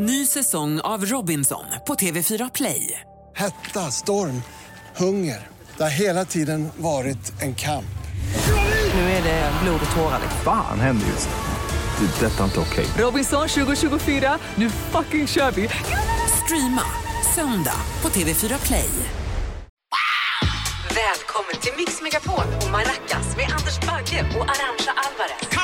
Ny säsong av Robinson på TV4 Play. Hetta, storm, hunger. Det har hela tiden varit en kamp. Nu är det blod och tårar. Fan händer just nu. Det. är Detta är inte okej. Robinson 2024, nu fucking kör vi! Streama söndag på TV4 Play. Välkommen till Mix Megapol och Maracas med Anders Bagge och Arantxa Alvarez.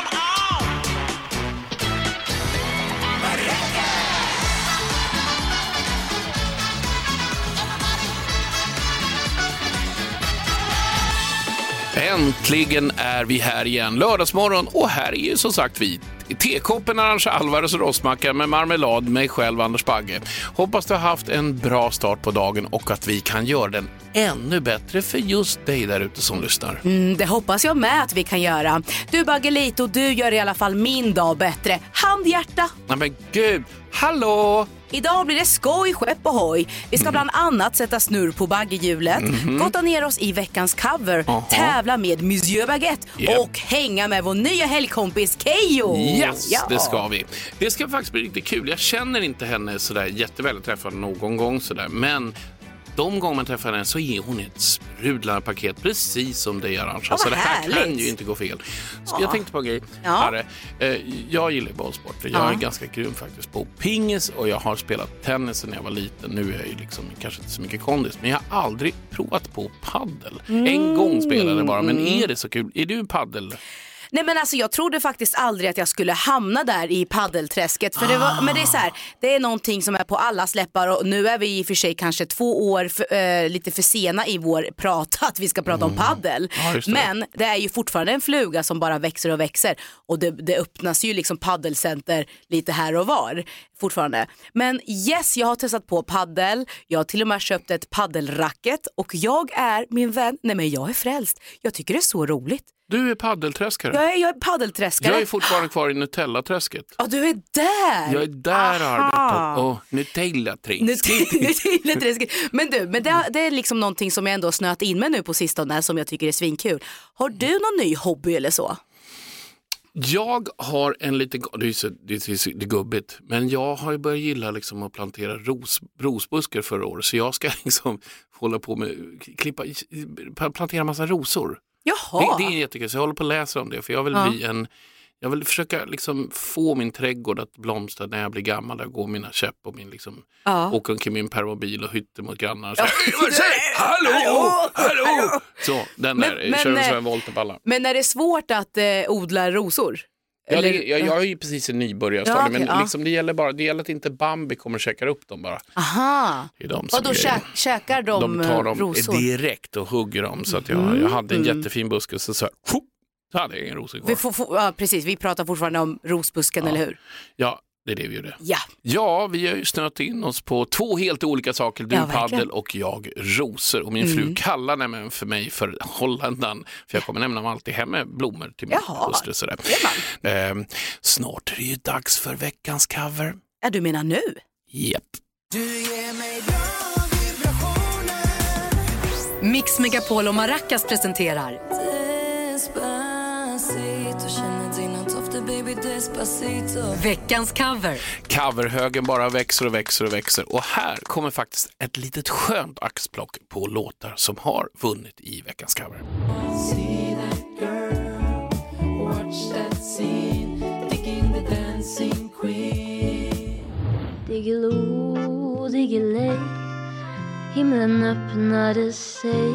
Äntligen är vi här igen lördagsmorgon och här är ju som sagt vi. Tekoppen Arantxa Alvarez och rostmacka med marmelad, mig själv Anders Bagge. Hoppas du har haft en bra start på dagen och att vi kan göra den ännu bättre för just dig där ute som lyssnar. Mm, det hoppas jag med att vi kan göra. Du Baggelito, du gör i alla fall min dag bättre. Handhjärta! Nej men gud, hallå! Idag blir det skoj, skepp och hoj. Vi ska bland annat sätta snurr på baggehjulet, gotta ner oss i veckans cover. Aha. tävla med Monsieur Baguette Japp. och hänga med vår nya helgkompis Keyyo. Yes, Ja. det ska vi. Det ska faktiskt bli riktigt kul. Jag känner inte henne sådär jätteväl. Jag någon gång sådär. Men de gånger man träffar henne så är hon ett sprudlande paket precis som dig Arantxa. Vad så det här kan härligt. ju inte gå fel. Så jag tänkte på en grej. Ja. Eh, jag gillar bollsport. Jag Ja. är ganska grym faktiskt på pingis och jag har spelat tennis sedan jag var liten. Nu är jag ju liksom kanske inte så mycket kondis, men jag har aldrig provat på paddel. En gång spelade jag bara, men Mm. är det så kul? Är du paddel? Nej men alltså jag trodde faktiskt aldrig att jag skulle hamna där i paddelträsket. För det var, men det är så här, det är någonting som är på allas läppar och nu är vi i och för sig kanske två år för, eh, lite för sena i vår prat att vi ska prata om paddel. Just det. men det är ju fortfarande en fluga som bara växer och växer och det, det öppnas ju liksom paddelcenter lite här och var fortfarande. Men yes, jag har testat på paddel. Jag har till och med köpt ett paddelracket och jag är min vän, nej men jag är frälst. Jag tycker det är så roligt. Du är paddelträskare. Jag är, jag är paddelträskare. Jag är fortfarande kvar i Nutella-träsket. Ja, du är där! Jag är där och arbetar. Åh, Nutella-träsket. Men du, men det, det är liksom någonting som jag ändå snöat in med nu på sistone som jag tycker är svinkul. Har du någon ny hobby eller så? Jag har en lite, det är, så, det, är, så- det är gubbigt, men jag har ju börjat gilla liksom att plantera ros, rosbuskar förra året. Så jag ska liksom hålla på med, klippa, plantera massa rosor. Jaha. Det, det är jättekul, så jag håller på att läsa om det. För jag vill Ja. bli en jag vill försöka liksom få min trädgård att blomstra när jag blir gammal. Där går mina käpp och min liksom, Ja. åker omkring min permobil och hytter mot grannar. Och så, "Vad säger- hallå, hallå! Så, den där, Men- men, kör en sån eh, på alla. Men är det svårt att eh, odla rosor? Ja, det, jag, jag är ju precis i nybörjarstadiet, Ja, okej, men ja. liksom, det, gäller bara, det gäller att inte Bambi kommer och käkar upp dem bara. Aha. De Vadå, är grejen. kä- käkar de, de tar eh, dem rosor? Mm. direkt och hugger dem. Så att jag, jag hade en jättefin buske så, så, här, så hade jag ingen rosor kvar. Vi får, får, ja, precis, vi pratar fortfarande om rosbusken, eller hur? Ja, det är det vi gjorde. Ja. Ja, vi har ju snöat in oss på två helt olika saker. Du Ja, paddel och jag rosor. Och min fru kallar nämligen för mig för holländan. För jag kommer nämligen alltid hem med blommor till min hustru. Sådär. Ehm, snart är det ju dags för veckans cover. ja, du menar nu? Japp. Mix Megapol och Maracas presenterar veckans cover. Coverhögen bara växer och växer och växer. Och här kommer faktiskt ett litet skönt axplock på låtar som har vunnit i veckans cover. Diggiloo, diggiley Himlen öppnade sig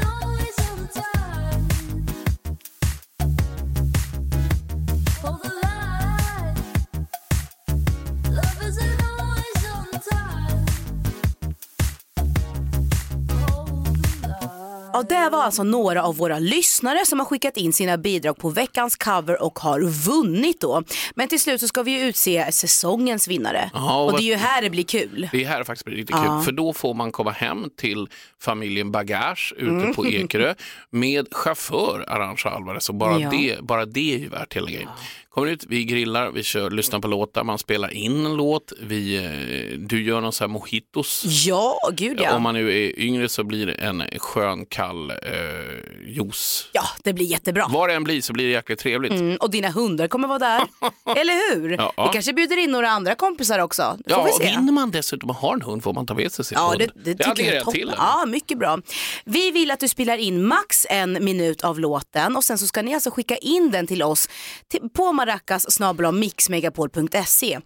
Ja, det var alltså några av våra lyssnare som har skickat in sina bidrag på veckans cover och har vunnit då. Men till slut så ska vi ju utse säsongens vinnare. Ja, och och det är ju här det blir kul. Det här är faktiskt riktigt kul, för då får man komma hem till familjen Bagage ute Mm. på Ekerö med chaufför Arantxa Alvarez. Och bara, Ja. det, bara det är ju värt hela grejen. Kommer ut, vi grillar, vi kör, lyssnar på låtar, man spelar in en låt, vi, eh, du gör någon sån här mojitos. Ja, gud ja. Om man nu är yngre så blir det en skön kall eh, juice. Ja, det blir jättebra. Vad det än blir så blir det jäkligt trevligt. Mm, och dina hundar kommer vara där, eller hur? Ja. Vi kanske bjuder in några andra kompisar också. Det får Ja, vi se. vinner man dessutom och har en hund får man ta med sig sin Ja, hund. det, det tycker jag är toppen. Ja, mycket bra. Vi vill att du spelar in max en minut av låten och sen så ska ni alltså skicka in den till oss till, på maracas mixmegapol.se.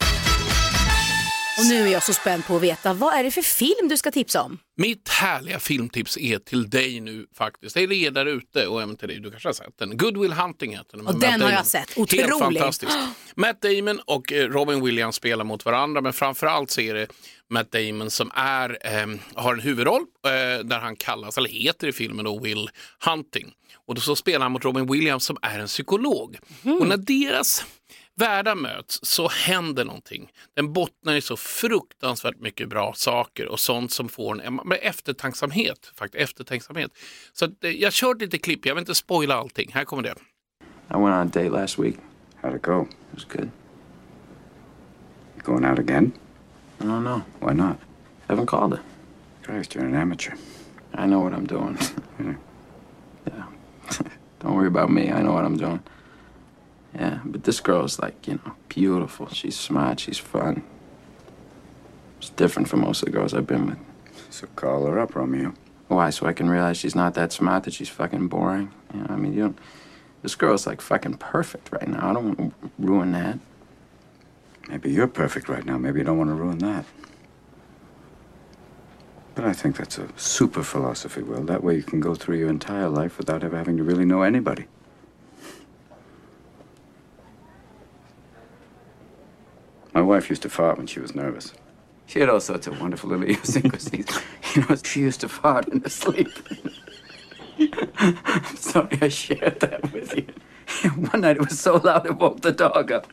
Och nu är jag så spänd på att veta, vad är det för film du ska tipsa om? Mitt härliga filmtips är till dig nu faktiskt. Eller er där ute och även till dig. Du kanske har sett den. Good Will Hunting heter den. Och den har jag sett. Helt Otrolig. fantastiskt. Matt Damon och eh, Robin Williams spelar mot varandra men framförallt så är det Matt Damon som är, eh, har en huvudroll eh, där han kallas, eller heter i filmen då, Will Hunting. Och då så spelar han mot Robin Williams som är en psykolog. Mhm. Och när deras världar möts så händer någonting. Den bottnar i så fruktansvärt mycket bra saker och sånt som får en med eftertanksamhet. Faktiskt, eftertänksamhet. Så att, eh, jag kört lite klipp, jag vill inte spoila allting. Här kommer det. I went on a date last week. How'd it go? It was good. You going out again? I don't know. Why not? haven't called her. Christ, you're an amateur. I know what I'm doing. yeah. don't worry about me. I know what I'm doing. Yeah, but this girl's like, you know, beautiful. She's smart. She's fun. It's different from most of the girls I've been with. So call her up, Romeo. Why? So I can realize she's not that smart, that she's fucking boring? You know, I mean, you don't. This girl's like fucking perfect right now. I don't want to ruin that. Maybe you're perfect right now. Maybe you don't want to ruin that. But I think that's a super philosophy, Will. That way you can go through your entire life without ever having to really know anybody. My wife used to fart when she was nervous. She had all sorts of wonderful little idiosyncrasies. you know, she used to fart in her sleep. I'm sorry I shared that with you. One night it was so loud it woke the dog up.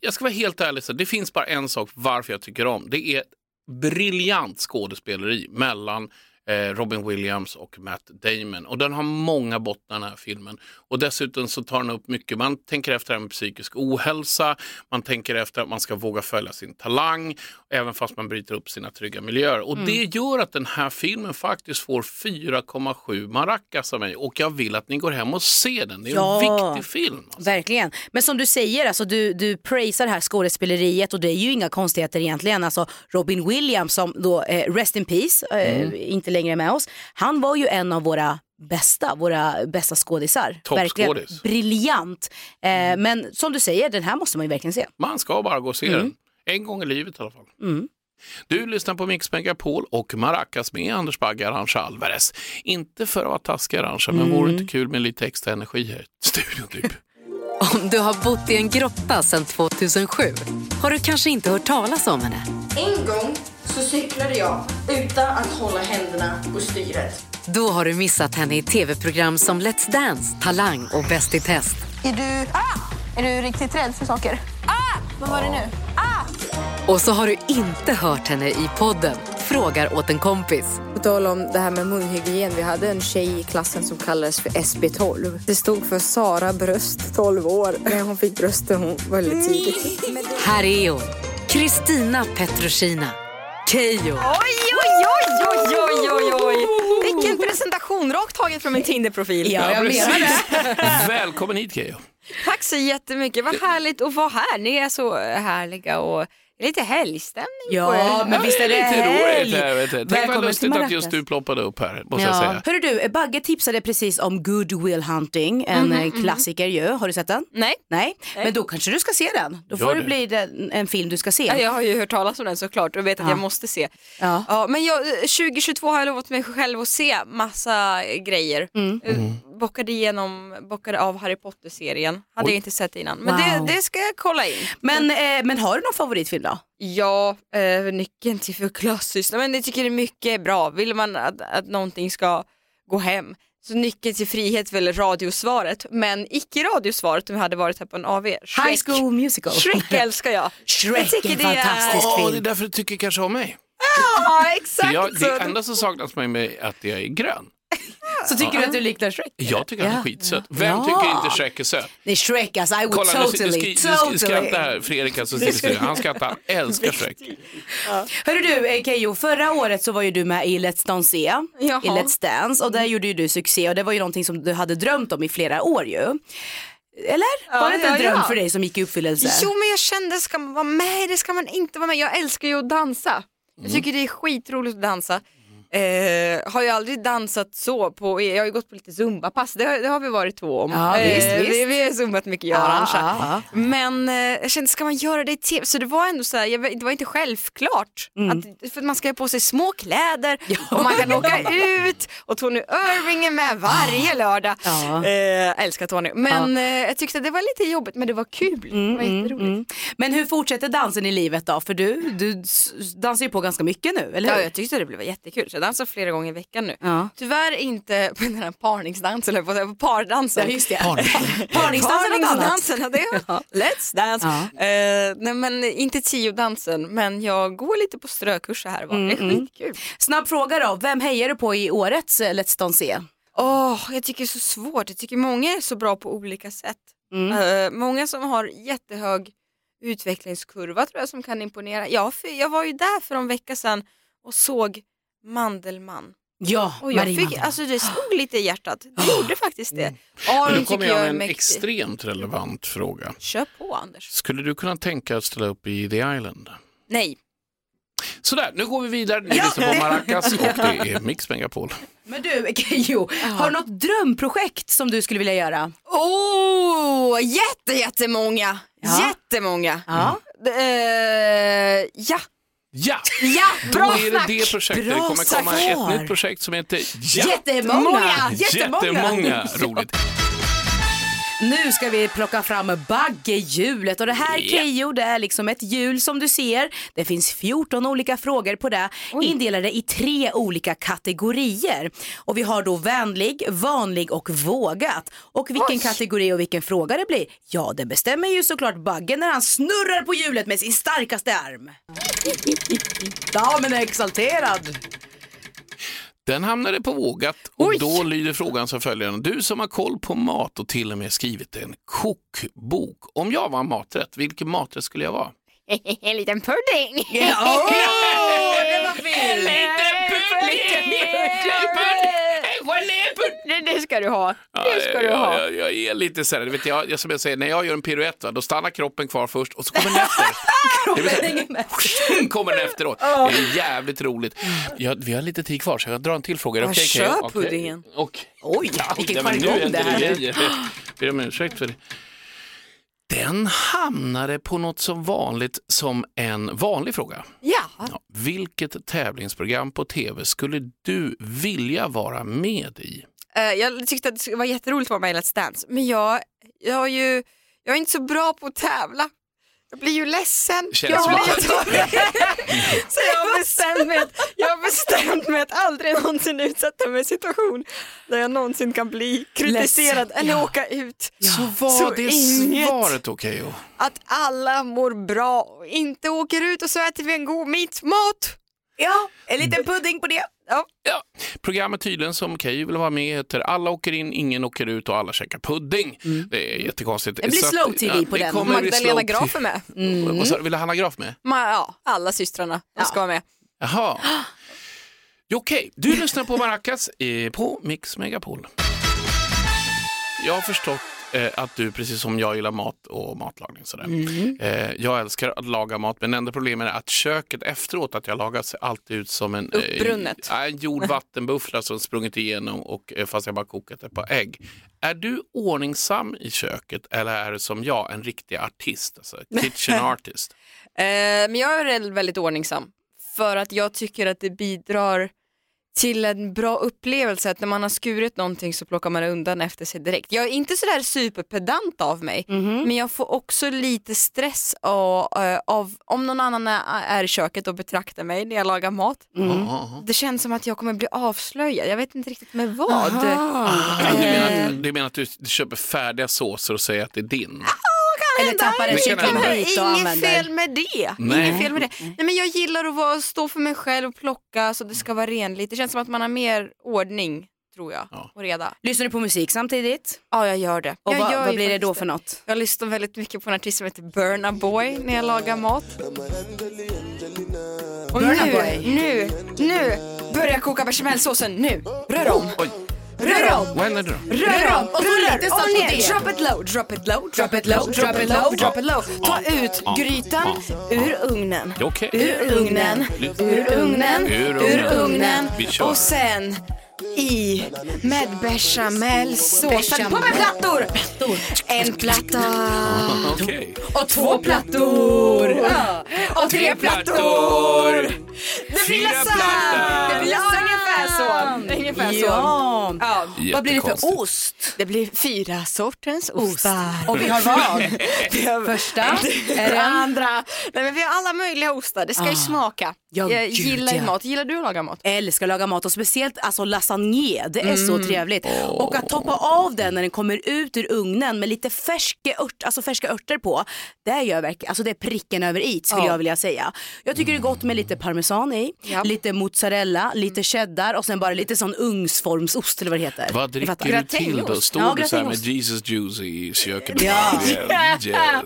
Jag, ska vara helt ärlig, så det finns bara en sak varför jag tycker om. Det är briljant skådespeleri mellan Robin Williams och Matt Damon. Och den har många bottnar den här filmen. Och dessutom så tar den upp mycket, man tänker efter det här med psykisk ohälsa, man tänker efter att man ska våga följa sin talang, även fast man bryter upp sina trygga miljöer. Och det gör att den här filmen faktiskt får 4,7 maracas av mig. Och jag vill att ni går hem och ser den. Det är Ja. en viktig film. Alltså. Verkligen. Men som du säger, alltså, du, du praisar det här skådespeleriet och det är ju inga konstigheter egentligen. Alltså, Robin Williams som då, eh, rest in peace, eh, Mm. inte längre med oss. Han var ju en av våra bästa, våra bästa skådisar. Verkligen briljant. Eh, men som du säger, den här måste man ju verkligen se. Man ska bara gå och se Mm. den. En gång i livet i alla fall. Du lyssnar på Mix Megapol och Maracas med Anders Bagge, Arantxa Alvarez. Inte för att vara taskig Arantxa, men vore det Mm. inte kul med lite extra energi här i studion typ? Om du har bott i en grotta sedan 2007 har du kanske inte hört talas om henne. En gång så cyklade jag utan att hålla händerna på styret. Då har du missat henne i tv-program som Let's Dance, Talang och Bäst i test. Är du... Ah! Är du riktigt rädd för saker? Ah! Vad var det nu? Ah! Och så har du inte hört henne i podden Frågar åt en kompis. På tal om det här med munhygien. Vi hade en tjej i klassen som kallades för SB12. Det stod för Sara Bröst, 12 år. När hon fick brösten hon väldigt tidigt. Här är hon, Kristina Petrushina. Keyyo. Oj, oj, oj, oj, oj, oj, oj. Vilken presentation, rakt taget från min Tinder-profil. Ja, jag menar det. Välkommen hit Keyyo. Tack så jättemycket, vad härligt att vara här. Ni är så härliga och lite helgstämning på Ja, men visst är det Lite roligt. helg. du. Tänk vad lustigt att just du ploppade upp här, måste jag säga. Hörru du, Bagge tipsade precis om Good Will Hunting, en Mhm, eh, klassiker ju. Har du sett den? Nej. Nej, men då kanske du ska se den. Då får Gör det det. bli den, en film du ska se. Ja, jag har ju hört talas om den såklart och vet att Ja. jag måste se. Ja. Ja, men jag, 2022 har jag lovat mig själv att se massa grejer. Mm. Eh, Bockade igenom, bockade av Harry Potter-serien. Hade Oj. jag inte sett innan. Men Wow. det, det ska jag kolla in. Men, eh, men har du någon favoritfilm då? Ja, eh, nyckeln till för klassiskt. Men jag tycker det är mycket bra. Vill man att, att någonting ska gå hem. Så nyckeln till frihet är väl radiosvaret, men icke radiosvaret om jag hade varit här på en AV. Shrek. High School Musical. Shrek älskar jag. Shrek jag tycker är det är- fantastisk Åh, film. det är därför du tycker kanske om mig. Ja, exakt. jag, det enda som saknas med mig är att jag är grön. Så tycker du att du liknar Shrek? Jag tycker han är Ja. skitsöt. Vem Ja. tycker inte Shrek är söt? Nej, Shrek alltså, I would Kolla, nu, totally, nu, nu skri- skrattar här Fredrik alltså, i han skrattar, han älskar Shrek. Hörru du eh, Keyyo, förra året så var ju du med i Let's Dance, i Jaha. Let's Dance och där gjorde ju du succé och det var ju någonting som du hade drömt om i flera år ju. Eller? Ja, var det inte en ja, dröm ja. för dig som gick i uppfyllelse? Jo men jag kände, ska man vara med? Det ska man inte vara med. Jag älskar ju att dansa. Jag tycker det är skitroligt att dansa. Eh, har ju aldrig dansat så på, jag har ju gått på lite zumbapass, det, har- det har vi varit två om. Ja, visst, Eh, visst. Vi, vi har zumbat mycket jag och Ja, Arantxa. ja, Men eh, jag kände, ska man göra det i tv? Så det var ändå så här, jag, det var inte självklart. Att, för man ska ha på sig små kläder och man kan åka ut och Tony Irving är med varje lördag. Ja. Eh, älskar Tony. Men eh, jag tyckte det var lite jobbigt men det var kul. det var jätteroligt. Mm. Men hur fortsätter dansen i livet då? För du, du dansar ju på ganska mycket nu, eller hur? Ja, jag tyckte det blev jättekul dansar flera gånger i veckan nu. Ja. Tyvärr inte på den här parningsdansen, eller på, på pardansen. Ja, just det. Parningsdansen är. Parningsdansen, ja, det är Let's dance. Ja. Eh, nej, men inte tio-dansen, men jag går lite på strökurser här och var. Det är Mm, skitkul. Snabb fråga då, vem hejar du på i årets eh, Let's Dance? Åh, jag tycker det är så svårt. Jag tycker många är så bra på olika sätt. Mm. Eh, många som har jättehög utvecklingskurva tror jag som kan imponera. Jag, jag var ju där för en vecka sedan och såg Mandelmann. Ja, Och jag Marie fick, Mandelmann. alltså det stod lite i hjärtat. Det gjorde faktiskt det. Men Aron nu kommer jag med en mäktig. extremt relevant fråga. Kör på Anders. Skulle du kunna tänka att ställa upp i The Island? Nej. Sådär, nu går vi vidare. Ni lyssnar på Maracas och det är Mix Megapol. Men du Keyyo, har du något drömprojekt som du skulle vilja göra? Oh, jätte, jättemånga. Ja. Jättemånga. Ja. Eh, ja. Ja, Ja, då bra är det det projektet. Det Bra kommer komma ett nytt projekt som heter Ja. Jättemånga! Jättemånga! Jättemånga. Roligt. Nu ska vi plocka fram baggehjulet och det här Ja. Keyyo det är liksom ett hjul som du ser. Det finns 14 olika frågor på det indelade i tre olika kategorier. Och vi har då vänlig, vanlig och vågat. Och vilken Oj. kategori och vilken fråga det blir, ja det bestämmer ju såklart Baggen när han snurrar på hjulet med sin starkaste arm. Damen är exalterad. Den hamnade på vågat och då lyder frågan som följer. Du som har koll på mat och till och med skrivit en kokbok. Om jag var maträtt, vilken maträtt skulle jag vara? en liten pudding. Åh, det var fel. Det, det ska du ha. Det ska du jag, ha. jag, jag är lite så här, vet, jag, jag, som jag säger, när jag gör en piruett, va, då stannar kroppen kvar först och så kommer den efter. Säga, kommer den efteråt. Det är jävligt roligt. Jag, vi har lite tid kvar så jag drar en till fråga. Okej, kör? Okej. puddingen. Och, Oj, vilken jargong det här grejer. Ber om ursäkt för det. Den hamnade på något som vanligt som en vanlig fråga. Ja. Ja, vilket tävlingsprogram på tv skulle du vilja vara med i? Eh, jag tyckte att det vara jätteroligt att vara med i Let's Dance, men jag, jag, är ju, jag är inte så bra på att tävla. Jag blir ju ledsen. Jag att- så jag har, bestämt mig att, jag har bestämt mig att aldrig någonsin utsätta mig i en situation där jag någonsin kan bli kritiserad Ledsen, eller ja. åka ut. Så var Så det inget. svaret okej? Okay, Att alla mår bra och inte åker ut och så äter vi en god mittmat. Ja, en liten pudding på det. Ja. Ja, programmet tydligen som Keyyo vill vara med heter Alla åker in, ingen åker ut och alla käkar pudding. Det är jättekonstigt. Det blir Så att- slow TV på det den. Magdalena Graf är med. Vad sa du? Vill Hanna Graf med? Ma, ja, alla systrarna de ska vara med. Jaha. Okej, du lyssnar på Maracas eh, på Mix Megapol. Jag har förstått eh, att du precis som jag gillar mat och matlagning. Sådär. Mm. Eh, jag älskar att laga mat men enda problemet är att köket efteråt att jag lagar ser alltid ut som en, eh, Uppbrunnet. en jord vattenbuffla som sprungit igenom och, eh, fast jag bara kokat ett par ägg. Är du ordningsam i köket eller är du som jag en riktig artist, alltså kitchen artist? Eh, men jag är väl väldigt ordningsam för att jag tycker att det bidrar till en bra upplevelse att när man har skurit någonting så plockar man undan efter sig direkt. Jag är inte sådär superpedant av mig men jag får också lite stress av, eh, av om någon annan är, i köket och betraktar mig när jag lagar mat. Det känns som att jag kommer bli avslöjad, jag vet inte riktigt med vad. Ja, du, Eh. menar, du menar att du, du köper färdiga såser och säger att det är din? Eller tappar en kycklingbit och Inget fel med det. Nej. Inget fel med det. Nej, men jag gillar att vara, stå för mig själv och plocka så det ska vara renligt. Det känns som att man har mer ordning tror jag och reda. Lyssnar du på musik samtidigt? Ja jag gör det. Och jag vad, gör vad blir det då för något? Jag lyssnar väldigt mycket på en artist som heter Burna Boy när jag lagar mat. Och Burna nu, Boy. nu, nu börjar jag koka bechamelsåsen. Nu, rör om. Oj. Rör om. Vad händer då? Rör om och Rullar lite och ner. ner. Drop it low, drop it low, drop it low, drop it low, drop it low. Ta ut grytan ur ugnen. Ur ugnen, ur ugnen, Ur ugnen. Och sen i med bechamelsåsen Bechamel. på med plattor. En platta och två plattor. Och tre plattor. Det blir lasagne. Det blir ungefär så. Ungefär så. Ja. Ja. Vad blir det för ost? Det blir fyra sortens ostar. Och vi har vad? Vi har Första det är den. andra. Nej, men vi har alla möjliga ostar, det ska ju smaka. Ja, jag gud, gillar ja. mat. Gillar du att laga mat? Älskar att laga mat och speciellt alltså lasagne, det är så Mm. trevligt. Och att toppa av den när den kommer ut ur ugnen med lite färska, ört, alltså färska örter på, det gör verkligen, alltså det är pricken över i skulle Ja. jag vilja säga. Jag tycker det är gott med lite parmesan i, Ja. lite mozzarella, lite cheddar och sen bara lite sån ugnsformsost eller vad det heter. Vad dricker du till då? Står Ja, du så här med. Jesus juice i köket? Ja. Yeah, yeah, yeah.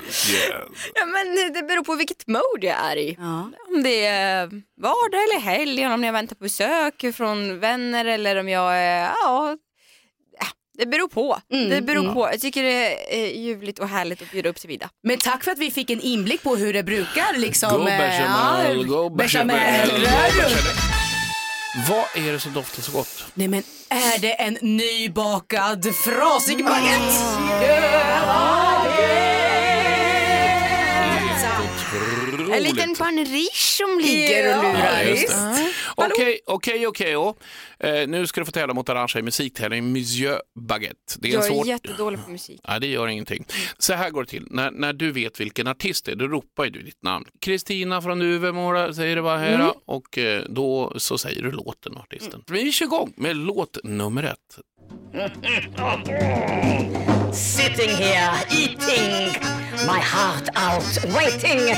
Ja, men det beror på vilket mode jag är i. Ja. Om det är vardag eller helg, om jag väntar på besök från vänner eller om jag är, ja, det beror på. Mm, det beror mm. på. Jag tycker det är ljuvligt och härligt att bjuda upp till middag. Men tack för att vi fick en inblick på hur det brukar liksom. Go eh, bechamel, ja, go bechamel, bechamel. Vad är det som doftar så gott? Nej men är det en nybakad frasig baguette? En liten panriche som ligger och lurar. Ja. Okej, okej, okej. eh, Nu ska du få tävla mot Arantxa i musiktävling Monsieur Baguette. Det är en Jag är svår... jättedålig på musik. Ja, det gör ingenting. Så här går det till. När, när du vet vilken artist det är, då ropar ju du ditt namn. Kristina från Duvemåla säger det bara här Mm. och eh, då så säger du låten och artisten. Vi kör igång med låt nummer ett. Sitting here, eating my heart out, waiting,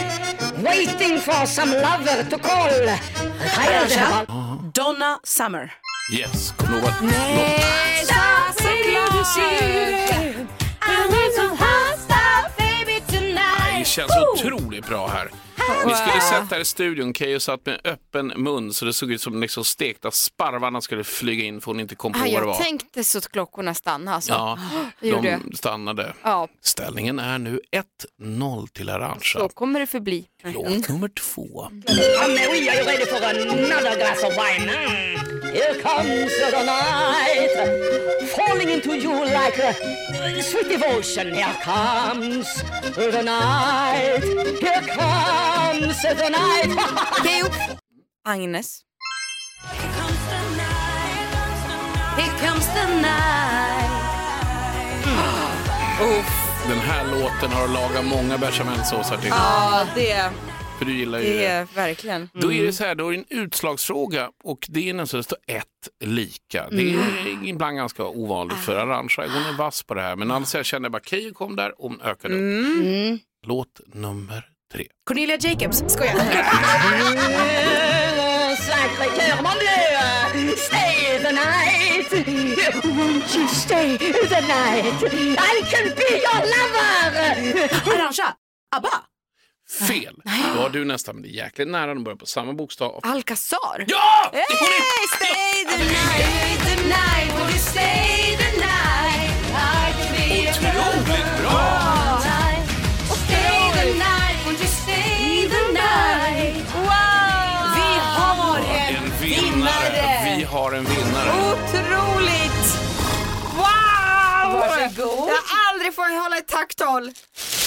waiting for some lover to call. Retired Arantxa, Donna Summer. Yes, kommer du ihåg vad Det känns otroligt bra här. Vi skulle sett här i studion, Keyyo satt med öppen mun så det såg ut som liksom stekta sparvarna skulle flyga in för hon inte kom på Ah, vad det jag var. tänkte så att klockorna stannade alltså. Ja, jag. de stannade. Ja, Ställningen är nu 1-0 till Arantxa. så kommer det förbli. Låt nummer två. Mm. Here comes the night, falling into you like a sweet devotion. Here comes the night, here comes the night. Keyyo, Agnes. Here comes the night. Den här låten har lagat många bechamelsåsar till. Ja, det, För du gillar ju det det. är verkligen. Då är det så här, då är det en utslagsfråga och det är nästan det står ett lika. Det är ibland ganska ovanligt för Arantxa. Hon är vass på det här. Men alltså jag kände bara Keyyo kom där och hon ökade upp. Mm. Låt nummer tre. Cornelia Jacobs, skojar. Stay the night! Won't you stay the night? I can be your lover! Arantxa, ABBA. Fel. Då har du nästan, men det är jäkligt nära. De börjar på samma bokstav. Alcazar. Ja! Hey, stay the night, the night, will you stay the night? I can be Otroligt bra! Stay the night, won't you stay the night? Wow! Vi har en, En vinnare. Vi har en vinnare. Otroligt! Wow! Varsågod. Jag har aldrig fått hålla ett tacktal.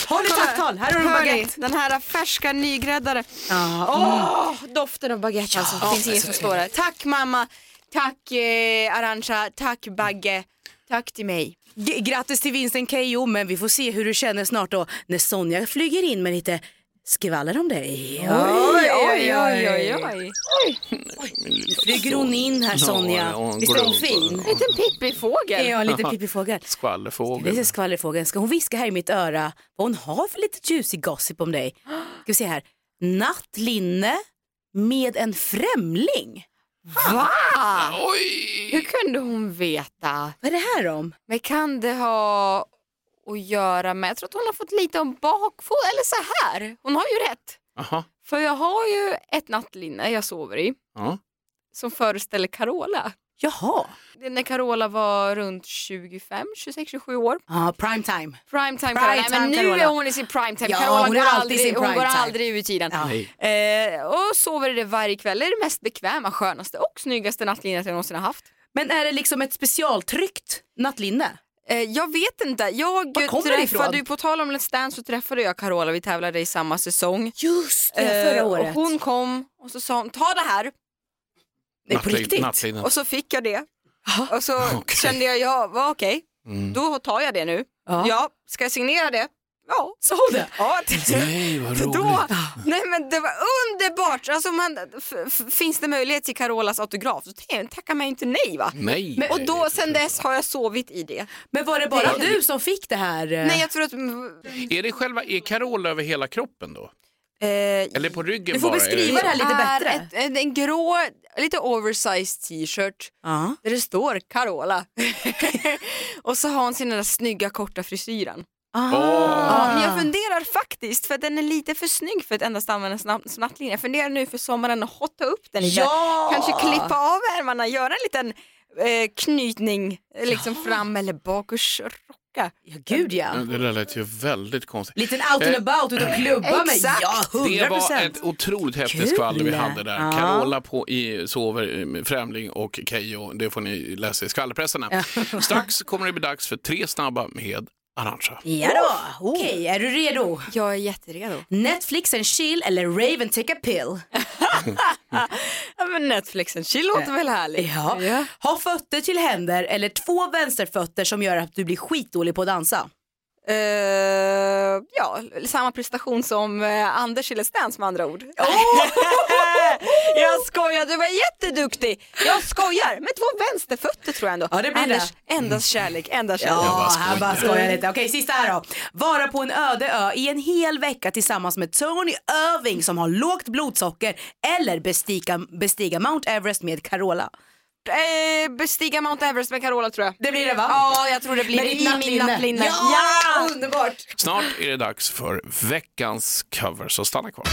Håll i tacktal, här har du en baguette. Den här färska nygräddade. Ja, Åh, doften av baguette alltså. Det finns inget som står där. Tack mamma. Tack eh, Arantxa, tack Bagge, tack till mig. G- grattis till vinsten Keyyo, men vi får se hur du känner snart då när Sonja flyger in med lite skvaller om dig. Oj, oj, oj, oj, oj. Flyger hon in här Sonja? Ja, hon Visst går är hon runt fin? En liten pippifågel. Ja, en liten pippifågel. Skvallerfågel. Det är skvallerfågeln. Ska hon viska här i mitt öra vad hon har för lite juicy gossip om dig? Ska vi se här. Nattlinne med en främling. Va? Oj! Hur kunde hon veta? Vad är det här om? Men kan det ha att göra med, jag tror att hon har fått lite om bakfot, eller så här, hon har ju rätt. Aha. För jag har ju ett nattlinne jag sover i Ja. som föreställer Carola. Jaha. Det är när Carola var runt 25, 26, 27 år. Ja, prime time. Primetime Prime Carola. Nej, men time nu Carola. är hon i sin primetime. Ja, Carola hon går, aldrig, sin hon går primetime. aldrig ur tiden. Ja. Eh, och sover i det varje kväll. Det är det mest bekväma, skönaste och snyggaste nattlinnet jag någonsin har haft. Men är det liksom ett specialtryckt nattlinne? Eh, jag vet inte. Jag det träffade, ju- på tal om Let's Dance så träffade jag Carola, vi tävlade i samma säsong. Just det, förra Eh, året. Och hon kom och så sa hon, ta det här. Nej, på Nattlin- riktigt? nattlinnen. Och så fick jag det. Och så kände jag, ja, okej, Mm. då tar jag det nu. Ja. Ja, ska jag signera det? Ja. Sa hon det? Ja, Nej, vad roligt. då, nej men det var underbart. Alltså man, finns det möjlighet till Carolas autograf så tackar man inte nej va? Nej. Och då sen dess har jag sovit i det. Men var det bara du som fick det här? eh? Nej jag tror att... Är det själva, är Carola över hela kroppen då? Eh, Eller på ryggen Du får bara? beskriva det här lite bättre. Ett, en, en grå, lite oversized t-shirt Ja. där det står Carola. och så har hon sin där snygga korta frisyren. Ah. Ja, men jag funderar faktiskt, för att den är lite för snygg för att endast använda snabb, snabblinje. Jag funderar nu för sommaren att hotta upp den lite. Ja! Kanske klippa av ärmarna, göra en liten eh, knytning eh, liksom fram eller bak och rocka. Ja, gud ja. Det där lät ju väldigt konstigt. Liten out and about ut och klubba med. Exakt. Ja, Det hundra var ett otroligt häftigt skvaller vi hade där. Ja. Carola på i Sover Främling och Keyyo. Det får ni läsa i skvallerpressarna. Strax kommer det bli dags för tre snabba med Arantxa. Ja då, okej, är du redo? Jag är jätteredo. Netflix and chill eller Raven take a pill? Ja, men Netflix and chill låter väl härligt? Ja. Ha fötter till händer eller två vänsterfötter som gör att du blir skitdålig på att dansa? Eh, ja, samma prestation som uh, Anders i Let's Dance med andra ord. jag skojar, du var jätteduktig. Jag skojar, med två vänsterfötter tror jag ändå. Ja, det blir Anders, det. endast kärlek, endast kärlek. Ja, här bara skojar lite. Okej, sista här då. Vara på en öde ö i en hel vecka tillsammans med Tony Irving som har lågt blodsocker eller bestiga, bestiga Mount Everest med Carola. Eh, bestiga Mount Everest med Carola tror jag. Det blir det va? Ja, jag tror det blir Med det ditt i min nattlinne. Ja, underbart. Snart är det dags för veckans cover, så stanna kvar.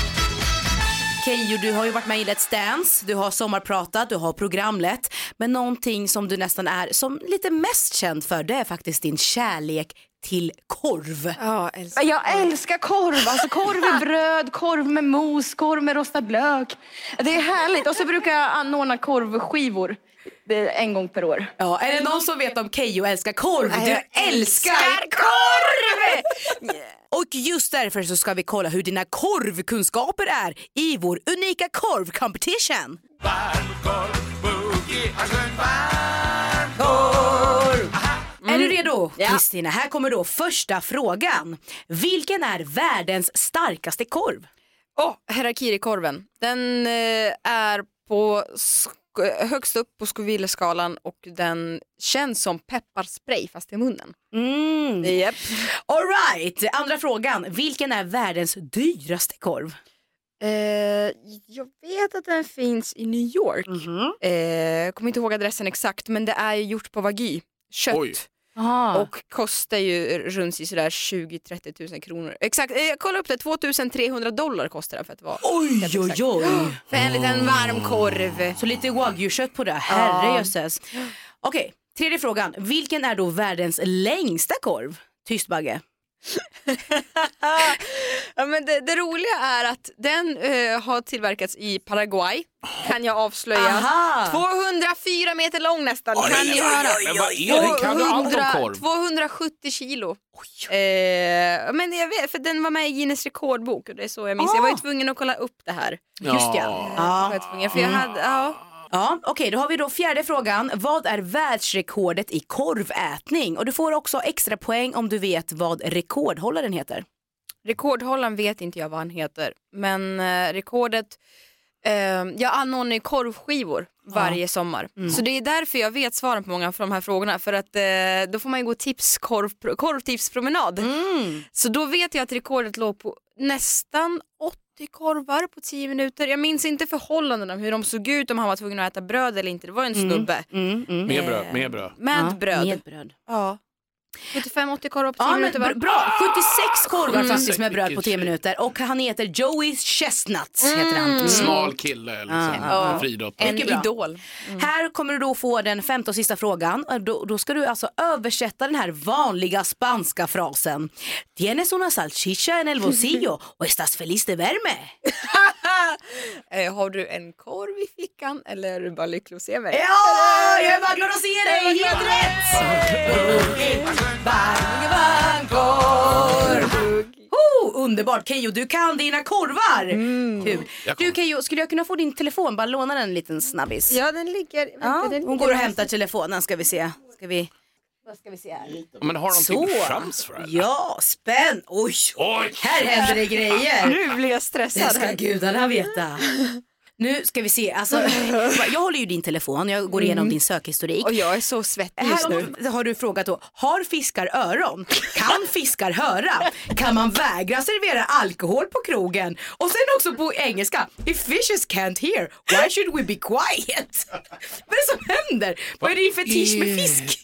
Keyyo, du har ju varit med i Let's Dance, du har sommarpratat, du har programlett. Men någonting som du nästan är som lite mest känd för det är faktiskt din kärlek till korv. Ja, älskar. Jag älskar korv, alltså korv i bröd, korv med mos, korv med rostad lök. Det är härligt. Och så brukar jag anordna korvskivor en gång per år. Ja, är det någon som vet om Keyyo älskar korv? Nej, Du älskar älskar korv! Och just därför så ska vi kolla hur dina korvkunskaper är i vår unika korv competition. Är du redo? Kristina, här kommer då första frågan. Vilken är världens starkaste korv? Åh, Harakiri-korven. Den eh, är på högst upp på Scoville-skalan och den känns som pepparspray fast i munnen. Mm. Yep. All right. Andra frågan. Vilken är världens dyraste korv? Eh, jag vet att den finns i New York. eh, kommer inte ihåg adressen exakt men det är gjort på Wagyu, kött. Oj. Och kostar ju runt i sådär 20-30 000 kronor. Exakt, eh, jag kollade upp det, 2300 dollar kostar det för att vara Oj, oj, oj. För en liten varm korv. Så lite wagyu-kött på det. Herrejösses. Okej, tredje frågan. Vilken är då världens längsta korv? Tyst Bagge. ja, men det, det roliga är att den eh, har tillverkats i Paraguay, kan jag avslöja. Aha. 204 meter lång nästan, Oj, kan oj, ni oj, höra. oj, det? Kan du allt om korv? 270 kilo. Eh, men jag vet, för den var med i Guinness rekordbok och det är så jag minns. Jag var ju tvungen att kolla upp det här. Just ja. Var jag tvungen, för jag hade, ja. Ja, okej, då har vi då fjärde frågan. Vad är världsrekordet i korvätning? Och du får också extra poäng om du vet vad rekordhållaren heter. Rekordhållaren vet inte jag vad han heter, men eh, rekordet, eh, jag anordnar ju korvskivor varje sommar. Mm. Så det är därför jag vet svaren på många av de här frågorna, för att eh, då får man ju gå tips, korv, korvtipspromenad. Mm. Så då vet jag att rekordet låg på nästan 80 korvar på 10 minuter. Jag minns inte förhållandena, hur de såg ut, om han var tvungen att äta bröd eller inte. Det var en Mm. snubbe. Med bröd, med bröd. Med Ja, bröd. med bröd. Ja. 75-80 korvar på 10 Ja, minuter va? br- bra, 76 korvar Mm. faktiskt med bröd på 10 minuter och han heter Joey Chestnut. Heter han. Mm. Smal kille, liksom. Ja. En friidrottare. En idol. Här kommer du då få den femte och sista frågan. Då, då ska du alltså översätta den här vanliga spanska frasen. Tienes una salchicha en el bolsillo och estás feliz de verme. Eh, har du en korv i fickan eller är du bara lycklig att se mig? Ja, jag är bara glad att se dig. Helt rätt! Bang, bang, korv. Oh, underbart Keyyo, du kan dina korvar. Kul. Du Keyyo, skulle jag kunna få din telefon? Bara låna den en liten snabbis. Ja, den ligger... Ja, vänta, den hon ligger går och hämtar telefonen ska vi se. Ska vi... Vad ska vi se här? Men har de Så. chans för det? Ja, spänn! Oj, Oj! här händer det grejer. Nu blir jag Det stressad. ska här. gudarna veta. Nu ska vi se, alltså, jag håller ju din telefon, jag går igenom din sökhistorik. Och jag är så svettig just nu. Här har du frågat då, har fiskar öron? Kan fiskar höra? Kan man vägra servera alkohol på krogen? Och sen också på engelska, if fishes can't hear, why should we be quiet? Vad är det som händer? Vad är din fetisch med fisk?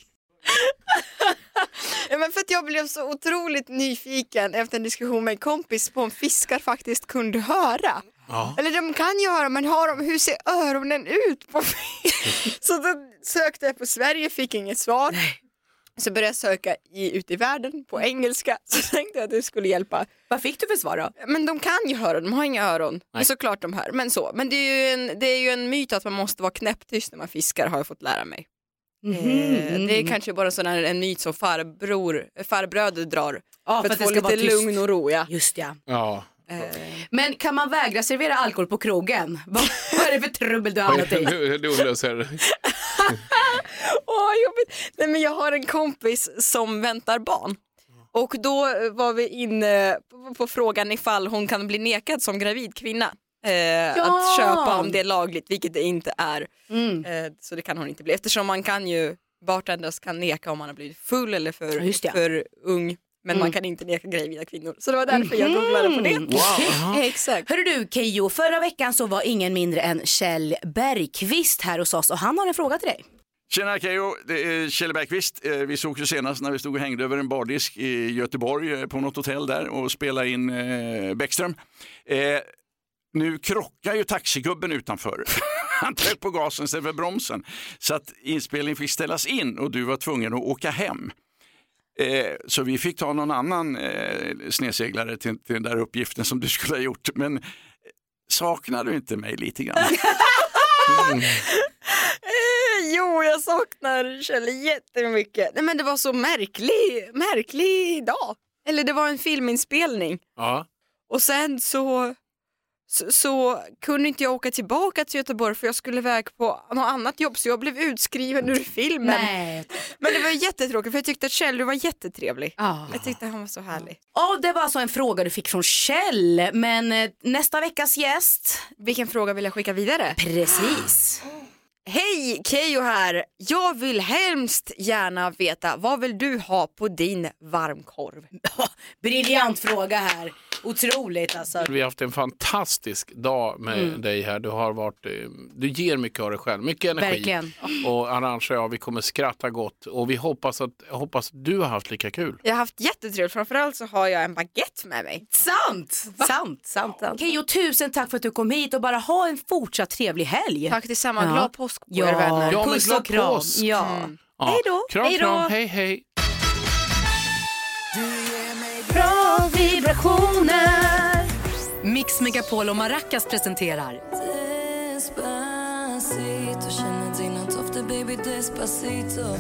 Ja, men för att jag blev så otroligt nyfiken efter en diskussion med en kompis på om fiskar faktiskt kunde höra. Ja. Eller de kan ju höra, men har de, hur ser öronen ut på fisk? Så då sökte jag på Sverige, fick inget svar. Så började jag söka i, ute i världen på engelska, så tänkte jag att det skulle hjälpa. Vad fick du för svar då? Men de kan ju höra, de har inga öron. Men såklart de hör, men så. Men det är, ju en, det är ju en myt att man måste vara knäpptyst när man fiskar har jag fått lära mig. Eh, Det är kanske bara sån här, en myt som farbror, farbröder drar. Ja, för, för att att få det ska lite vara lugn och ro. Ja. Just ja. Ja. Men kan man vägra servera alkohol på krogen? Vad är det för trubbel du har hamnat i? Du, du löser Åh, jobbigt. Nej, men jag har en kompis som väntar barn. Och då eh, var vi inne på, frågan ifall hon kan bli nekad som gravid kvinna. Eh, Att köpa om det är lagligt, vilket det inte är. Mm. Eh, så det kan hon inte bli. Eftersom man kan ju, bartenders kan neka om man har blivit full eller för, Ja, för ung. Men Mm. man kan inte neka gravida kvinnor. Så det var därför jag googlade på det. Wow. Exakt. Hörru du Keyyo, förra veckan så var ingen mindre än Kjell Bergqvist här hos oss och han har en fråga till dig. Tjena Keyyo, det är Kjell Bergqvist. Eh, Vi såg ju senast när vi stod och hängde över en bardisk i Göteborg eh, på något hotell där och spelade in eh, Bäckström. Eh, nu krockar ju taxigubben utanför. Han tryckte på gasen istället för bromsen. Så att inspelningen fick ställas in och du var tvungen att åka hem. Eh, så vi fick ta någon annan eh, snedseglare till, till den där uppgiften som du skulle ha gjort. Men eh, saknar du inte mig lite grann? Eh, Jo, jag saknar Kjell jättemycket. Nej, men det var så märklig, märklig dag. Eller det var en filminspelning. Ja. Och sen så, så, så kunde inte jag åka tillbaka till Göteborg för jag skulle iväg på något annat jobb så jag blev utskriven ur filmen. Nej. Men det var jättetråkigt för jag tyckte att Kjell var jättetrevlig. Ah. Jag tyckte han var så härlig. Ja, det var alltså en fråga du fick från Kjell, men eh, nästa veckas gäst. Vilken fråga vill jag skicka vidare? Precis. Hej, Keyyo här. Jag vill hemskt gärna veta vad vill du ha på din varmkorv? Briljant fråga här. Otroligt alltså. Vi har haft en fantastisk dag med Mm. dig här. Du har varit, eh, du ger mycket av dig själv, mycket energi. Verkligen. Och Arantxa och jag, vi kommer skratta gott och vi hoppas att, jag hoppas att du har haft lika kul. Jag har haft jättetrevligt, framförallt så har jag en baguette med mig. Sant! Sant, sant. Okej, och tusen tack för att du kom hit och bara ha en fortsatt trevlig helg. Tack detsamma, Ja. glad påsk på Ja, er vänner. Ja, puss och kram. påsk. Ja. Ja. Hej då. Kram, Hej då. kram, hej, hej. Vibrationer. Mix Megapol och Maracas presenterar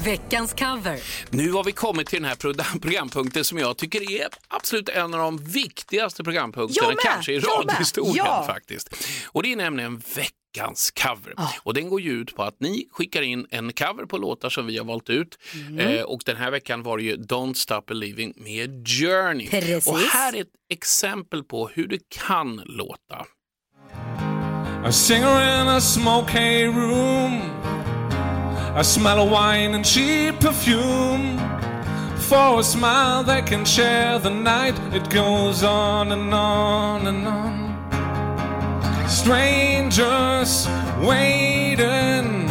veckans cover. Nu har vi kommit till den här pro- programpunkten som jag tycker är absolut en av de viktigaste programpunkterna kanske i radiohistorien Ja. faktiskt. Och det är nämligen veckans veckans cover. Och den går ju ut på att ni skickar in en cover på låtar som vi har valt ut. Mm. Eh, och den här veckan var det ju Don't Stop Believing med Journey. Precis. Och här är ett exempel på hur det kan låta. A singer in a smoky room. A smell of wine and cheap perfume. For a smile they can share the night. It goes on and on and on. Strangers waiting.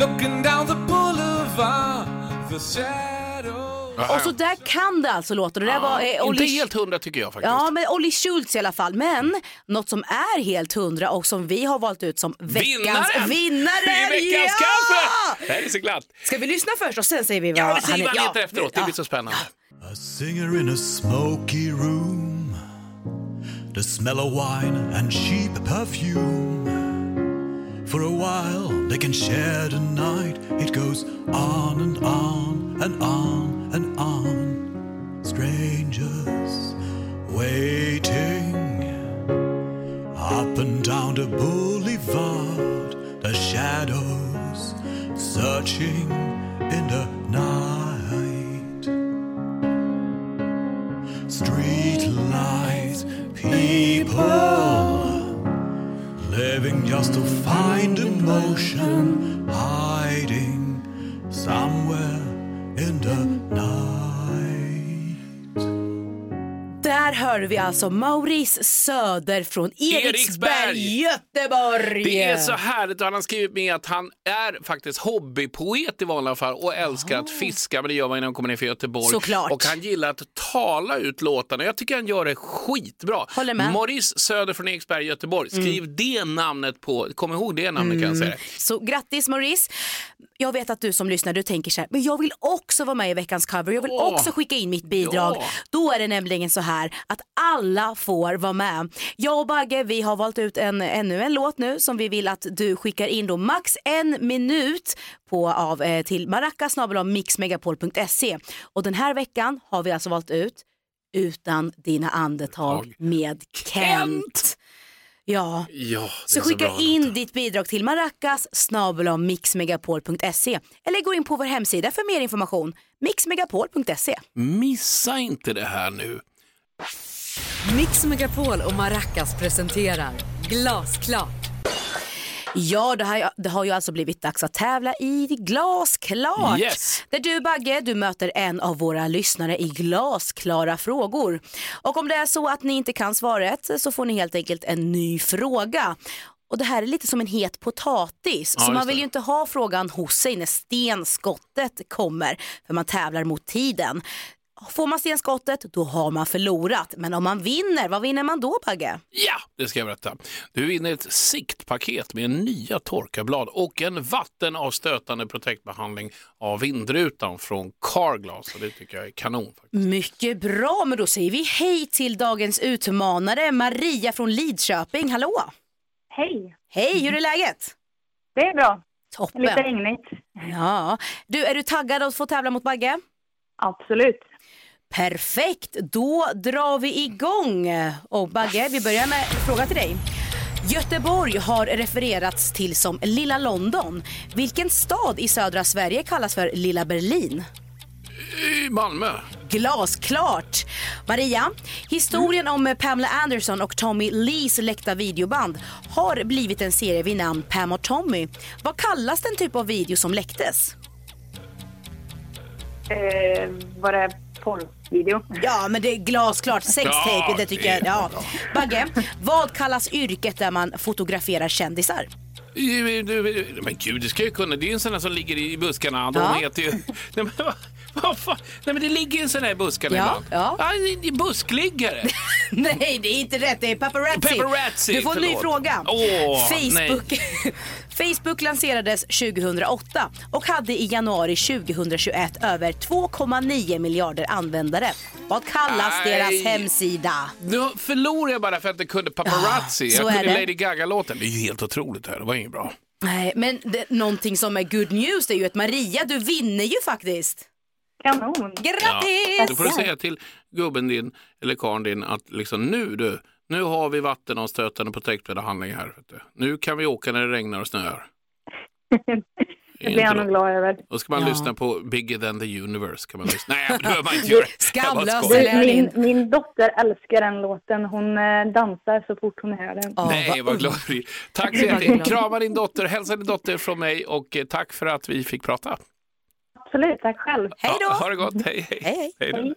Looking down the boulevard. The shadows. Och så där kan det alltså låta. Det där var, eh, Inte Olli- helt hundra tycker jag faktiskt. Ja, men Olli Schultz i alla fall. Men något som är helt hundra och som vi har valt ut som veckans vinnare. I veckans ja! kaffe! Det här är så glatt. Ska vi lyssna först och sen säger vi vad Ja, vi säger är- vad han heter ja. efteråt. Det blir så spännande. A singer in a smoky room. The smell of wine and cheap perfume. For a while they can share the night. It goes on and on and on and on. Strangers waiting up and down the boulevard. The shadows searching just to find emotion, hiding hör vi alltså Maurice Söder från Eriksberg, Eriksberg. Göteborg. Det är så härligt och han har skrivit med att han är faktiskt hobbypoet i vanliga fall och älskar att fiska, men det gör man innan han kommer ner för Göteborg. Såklart. Och han gillar att tala ut låtarna. Jag tycker han gör det skitbra. Håller med. Maurice Söder från Eriksberg, Göteborg. Skriv det namnet på, kom ihåg det namnet kan jag säga. Så grattis Maurice. Jag vet att du som lyssnar du tänker så här, men jag vill också vara med i veckans cover. Jag vill Åh. också skicka in mitt bidrag. Ja. Då är det nämligen så här att alla får vara med. Jag och Bagge vi har valt ut en, ännu en låt nu som vi vill att du skickar in då max en minut på, av, eh, till maracas.mixmegapol.se. Och den här veckan har vi alltså valt ut Utan dina andetag med Kent. Ja, Ja, så så skicka bra. in ditt bidrag till maracas mixmegapol.se eller gå in på vår hemsida för mer information. mixmegapol.se. Missa inte det här nu. Mix Megapol och Maracas presenterar Glasklart. Ja, det, här, det har ju alltså blivit dags att tävla i Glasklart. Yes. Där du Bagge, du möter en av våra lyssnare i glasklara frågor. Och om det är så att ni inte kan svaret så får ni helt enkelt en ny fråga. Och det här är lite som en het potatis. Ja, så man vill det. ju inte ha frågan hos sig när stenskottet kommer. För man tävlar mot tiden. Får man stenskottet, då har man förlorat. Men om man vinner, vad vinner man då Bagge? Ja, det ska jag berätta. Du vinner ett siktpaket med nya torkarblad och en vattenavstötande protektbehandling av vindrutan från Carglass. Och det tycker jag är kanon. Faktiskt. Mycket bra, men då säger vi hej till dagens utmanare Maria från Lidköping. Hallå! Hej! Hej, hur är läget? Det är bra. Toppen. Lite regnigt. Ja. Du, är du taggad att få tävla mot Bagge? Absolut. Perfekt, då drar vi igång. Och Bagge, vi börjar med en fråga till dig. Göteborg har refererats till som Lilla London. Vilken stad i södra Sverige kallas för Lilla Berlin? I Malmö. Glasklart! Maria, historien om Pamela Anderson och Tommy Lees läckta videoband har blivit en serie vid namn Pam och Tommy. Vad kallas den typ av video som läcktes? Eh, var det porrvideo? Ja, men det är glasklart. Sextape, Ja, det tycker det jag. är Ja. bra. Bagge, vad kallas yrket där man fotograferar kändisar? Men gud, det ska jag kunna. Det är ju en sån där som ligger i buskarna. De Ja. heter ju... Nej, men, vad, vad fan? Nej, men det ligger en sån där i buskarna Ja, ibland. ja. det är buskliggare. Nej, det är inte rätt. Det är paparazzi. Paparazzi, du får en ny förlåt. fråga. Åh, Facebook. Facebook lanserades 2008 och hade i januari 2021 över 2,9 miljarder användare. Vad kallas Nej. deras hemsida? Nu förlorar jag bara för att jag kunde paparazzi. Ja, så jag är kunde det. Lady Gaga-låten. Det är ju helt otroligt det här. Det var inget bra. Nej, men det, någonting som är good news är ju att Maria, du vinner ju faktiskt. Kanon! Grattis! Ja, då får du säga till gubben din eller karln din att liksom nu du, Nu har vi vattenavstötande protectbehandling här. Vet du. Nu kan vi åka när det regnar och snöar. Det blir han nog glad över. Då ska man Ja. lyssna på Bigger than the universe. Kan man lyssna. Nej, det behöver man inte göra. Skojar. min, min dotter älskar den låten. Hon eh, dansar så fort hon hör den. Nej, vad glad. Tack så jättemycket. Krama din dotter, hälsa din dotter från mig och eh, tack för att vi fick prata. Absolut, tack själv. Hej då! Ja, ha det gott, hej hej. hej. då.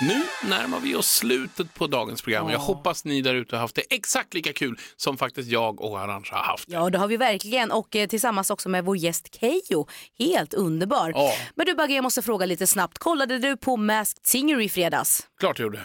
Nu närmar vi oss slutet på dagens program. Jag hoppas ni där ute har haft det exakt lika kul som faktiskt jag och Arantxa har haft. Ja, det har vi verkligen. Och eh, tillsammans också med vår gäst Keyyo. Helt underbar. Ja. Men du Bagge, jag måste fråga lite snabbt. Kollade du på Masked Singer i fredags? Klart jag gjorde.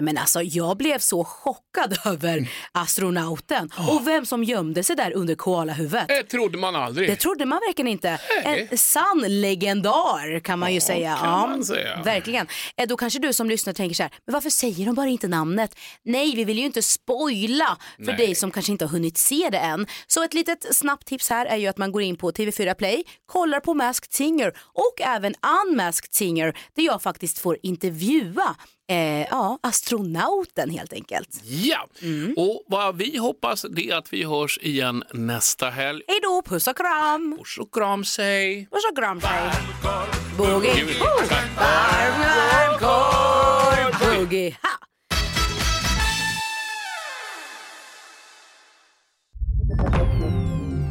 Men alltså, jag blev så chockad över astronauten och vem som gömde sig där under koalahuvudet. Det trodde man aldrig. Det trodde man verkligen inte. En sann legendar kan man ju säga. kan man säga. Verkligen. Eh, Då kanske du som lyssnar tänker så här, men varför säger de bara inte namnet? Nej, vi vill ju inte spoila för Nej. dig som kanske inte har hunnit se det än. Så ett litet snabbt tips här är ju att man går in på TV4 Play, kollar på Masked Singer och även Unmasked Singer där jag faktiskt får intervjua eh, ja, astronauten helt enkelt. Ja, och vad vi hoppas det är att vi hörs igen nästa helg. Hej då, puss och kram! Puss och kram, säg. Puss och kram, säg. Boogie. Hardcore boogie. Ha!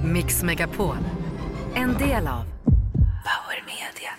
Mix Megapol. En del av Power Media.